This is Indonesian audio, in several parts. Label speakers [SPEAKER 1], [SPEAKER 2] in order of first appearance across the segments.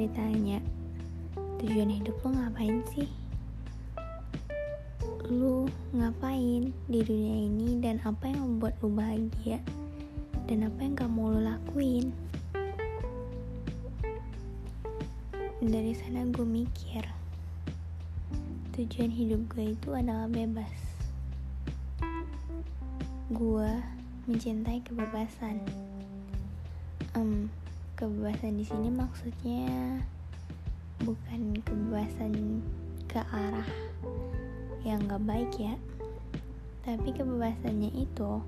[SPEAKER 1] ditanya tujuan hidup lo ngapain sih? Lu ngapain di dunia ini dan apa yang membuat lu bahagia dan apa yang gak mau lu lakuin? Dari sana gue mikir tujuan hidup gue itu adalah bebas. Gue mencintai kebebasan. Um, kebebasan di sini maksudnya bukan kebebasan ke arah yang gak baik ya. Tapi kebebasannya itu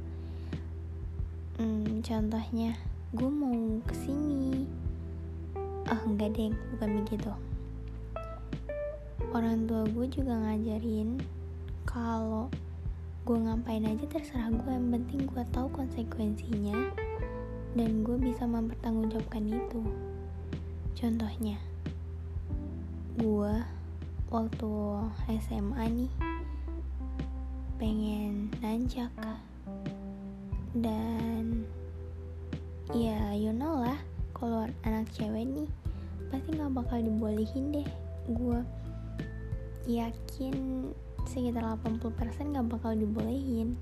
[SPEAKER 1] um, contohnya gue mau ke sini oh enggak deh bukan begitu. Orang tua gue juga ngajarin kalau gue ngapain aja terserah gue yang penting gue tahu konsekuensinya dan gue bisa mempertanggungjawabkan itu. Contohnya gue waktu SMA nih pengen nanjak. Dan ya you know lah kalau anak cewek nih pasti nggak bakal dibolehin deh. Gue yakin sekitar 80% nggak bakal dibolehin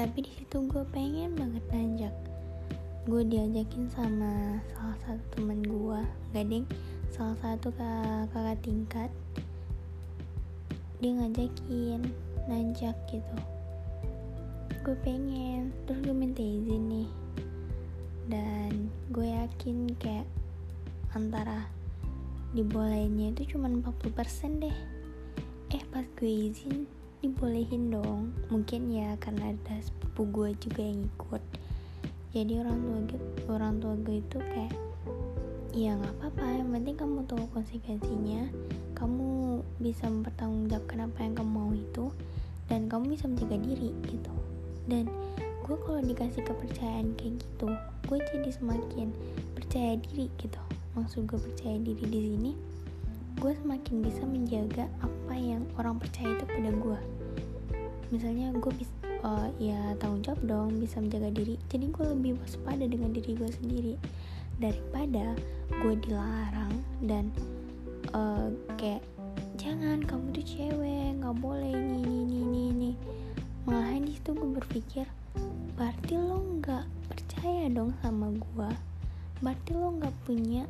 [SPEAKER 1] tapi di situ gue pengen banget nanjak. Gue diajakin sama salah satu temen gue gak ding salah satu kakak tingkat. Dia ngajakin nanjak gitu. Gue pengen. Terus gue minta izin nih. Dan gue yakin kayak antara dibolehinnya itu cuma 40% deh. Eh pas gue izin dibolehin dong. Mungkin ya karena ada sepupu gue juga yang ikut. Jadi orang tua gue orang tua gue itu kayak ya nggak apa-apa yang penting kamu tahu konsekuensinya. Kamu bisa mempertanggungjawabkan apa yang kamu mau itu dan kamu bisa menjaga diri gitu. Dan gue kalau dikasih kepercayaan kayak gitu gue jadi semakin percaya diri gitu. Maksud gue percaya diri di sini gue semakin bisa menjaga apa yang orang percaya itu pada gue. Misalnya gue bisa uh, ya tanggung jawab dong bisa menjaga diri. Jadi gue lebih waspada dengan diri gue sendiri. Daripada gue dilarang dan uh, kayak jangan kamu tuh cewek nggak boleh ini ini ini ini, ini. malahan di situ gue berpikir berarti lo nggak percaya dong sama gue? Berarti lo nggak punya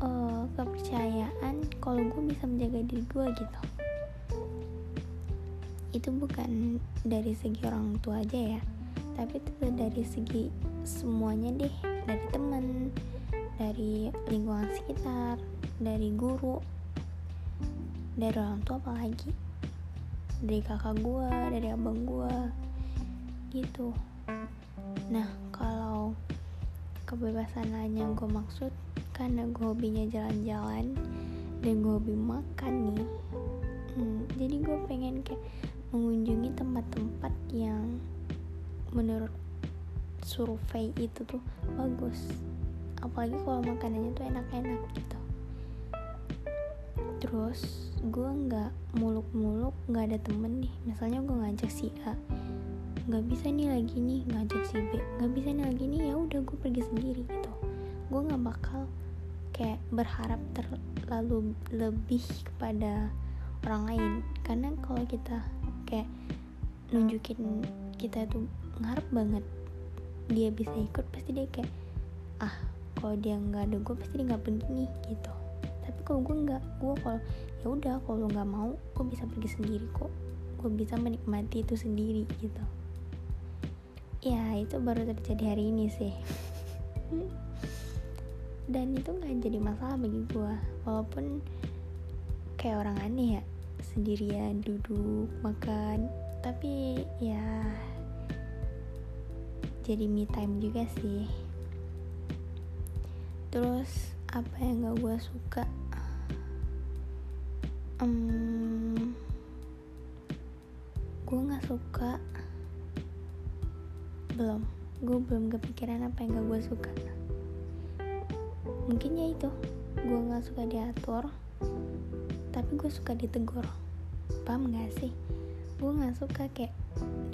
[SPEAKER 1] uh, kepercayaan kalau gue bisa menjaga diri gue gitu. Itu bukan dari segi orang tua aja ya tapi itu dari segi semuanya deh dari temen dari lingkungan sekitar dari guru dari orang tua apalagi dari kakak gue dari abang gue gitu. Nah kalau kebebasan lain gue maksud karena gue hobinya jalan-jalan dan gue hobi makan nih. Hmm, jadi gue pengen kayak mengunjungi tempat-tempat yang menurut survei itu tuh bagus. Apalagi kalau makanannya tuh enak-enak gitu. Terus gue nggak muluk-muluk nggak ada temen nih. Misalnya gue ngajak si A nggak bisa nih lagi nih ngajak si B nggak bisa nih lagi nih ya udah gue pergi sendiri gitu. Gue nggak bakal kayak berharap terlalu lebih kepada orang lain. Karena kalau kita kayak nunjukin kita tuh ngarep banget dia bisa ikut pasti dia kayak ah kalau dia nggak ada gue pasti dia nggak pergi nih gitu. Tapi kalau gue nggak gue kalau ya udah kalau nggak mau gue bisa pergi sendiri kok. Gue bisa menikmati itu sendiri gitu. Ya itu baru terjadi hari ini sih dan itu nggak jadi masalah bagi gue walaupun kayak orang aneh ya sendirian duduk makan. Tapi ya jadi me time juga sih. Terus apa yang gak gue suka? Um, gue nggak suka. Belum. Gue belum kepikiran apa yang gak gue suka mungkin ya itu. Gue nggak suka diatur tapi gue suka ditegur. Paham gak sih? Gue nggak suka kayak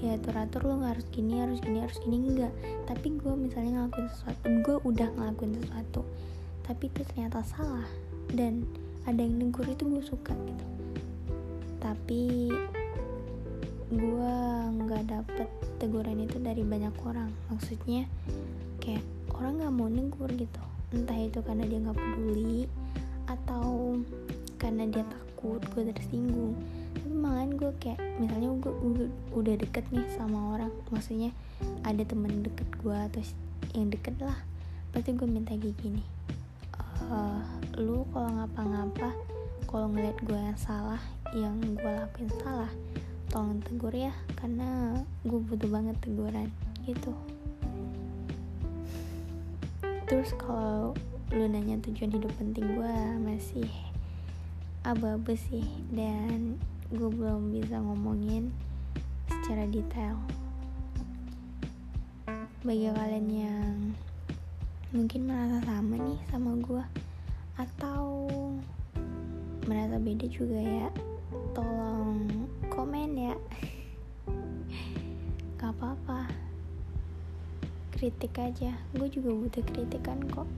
[SPEAKER 1] diatur atur lo harus gini harus gini harus gini. Enggak tapi gue misalnya ngelakuin sesuatu gue udah ngelakuin sesuatu tapi itu ternyata salah dan ada yang negur itu gue suka gitu. Tapi gue nggak dapet teguran itu dari banyak orang. Maksudnya kayak orang nggak mau negur gitu entah itu karena dia nggak peduli atau karena dia takut gue tersinggung. Tapi malahan gue kayak misalnya gue, gue udah deket nih sama orang maksudnya ada temen deket gue atau yang deket lah pasti gue minta kayak gini uh, lu kalau ngapa-ngapa kalau ngeliat gue yang salah yang gue lakuin salah tolong tegur ya karena gue butuh banget teguran gitu terus kalau lu nanya tujuan hidup penting gue masih abu-abu sih. Dan gue belum bisa ngomongin secara detail. Bagi kalian yang mungkin merasa sama nih sama gue atau merasa beda juga ya tolong komen ya. Gak apa-apa kritik aja. Gue juga butuh kritikan kok.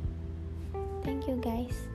[SPEAKER 1] Thank you guys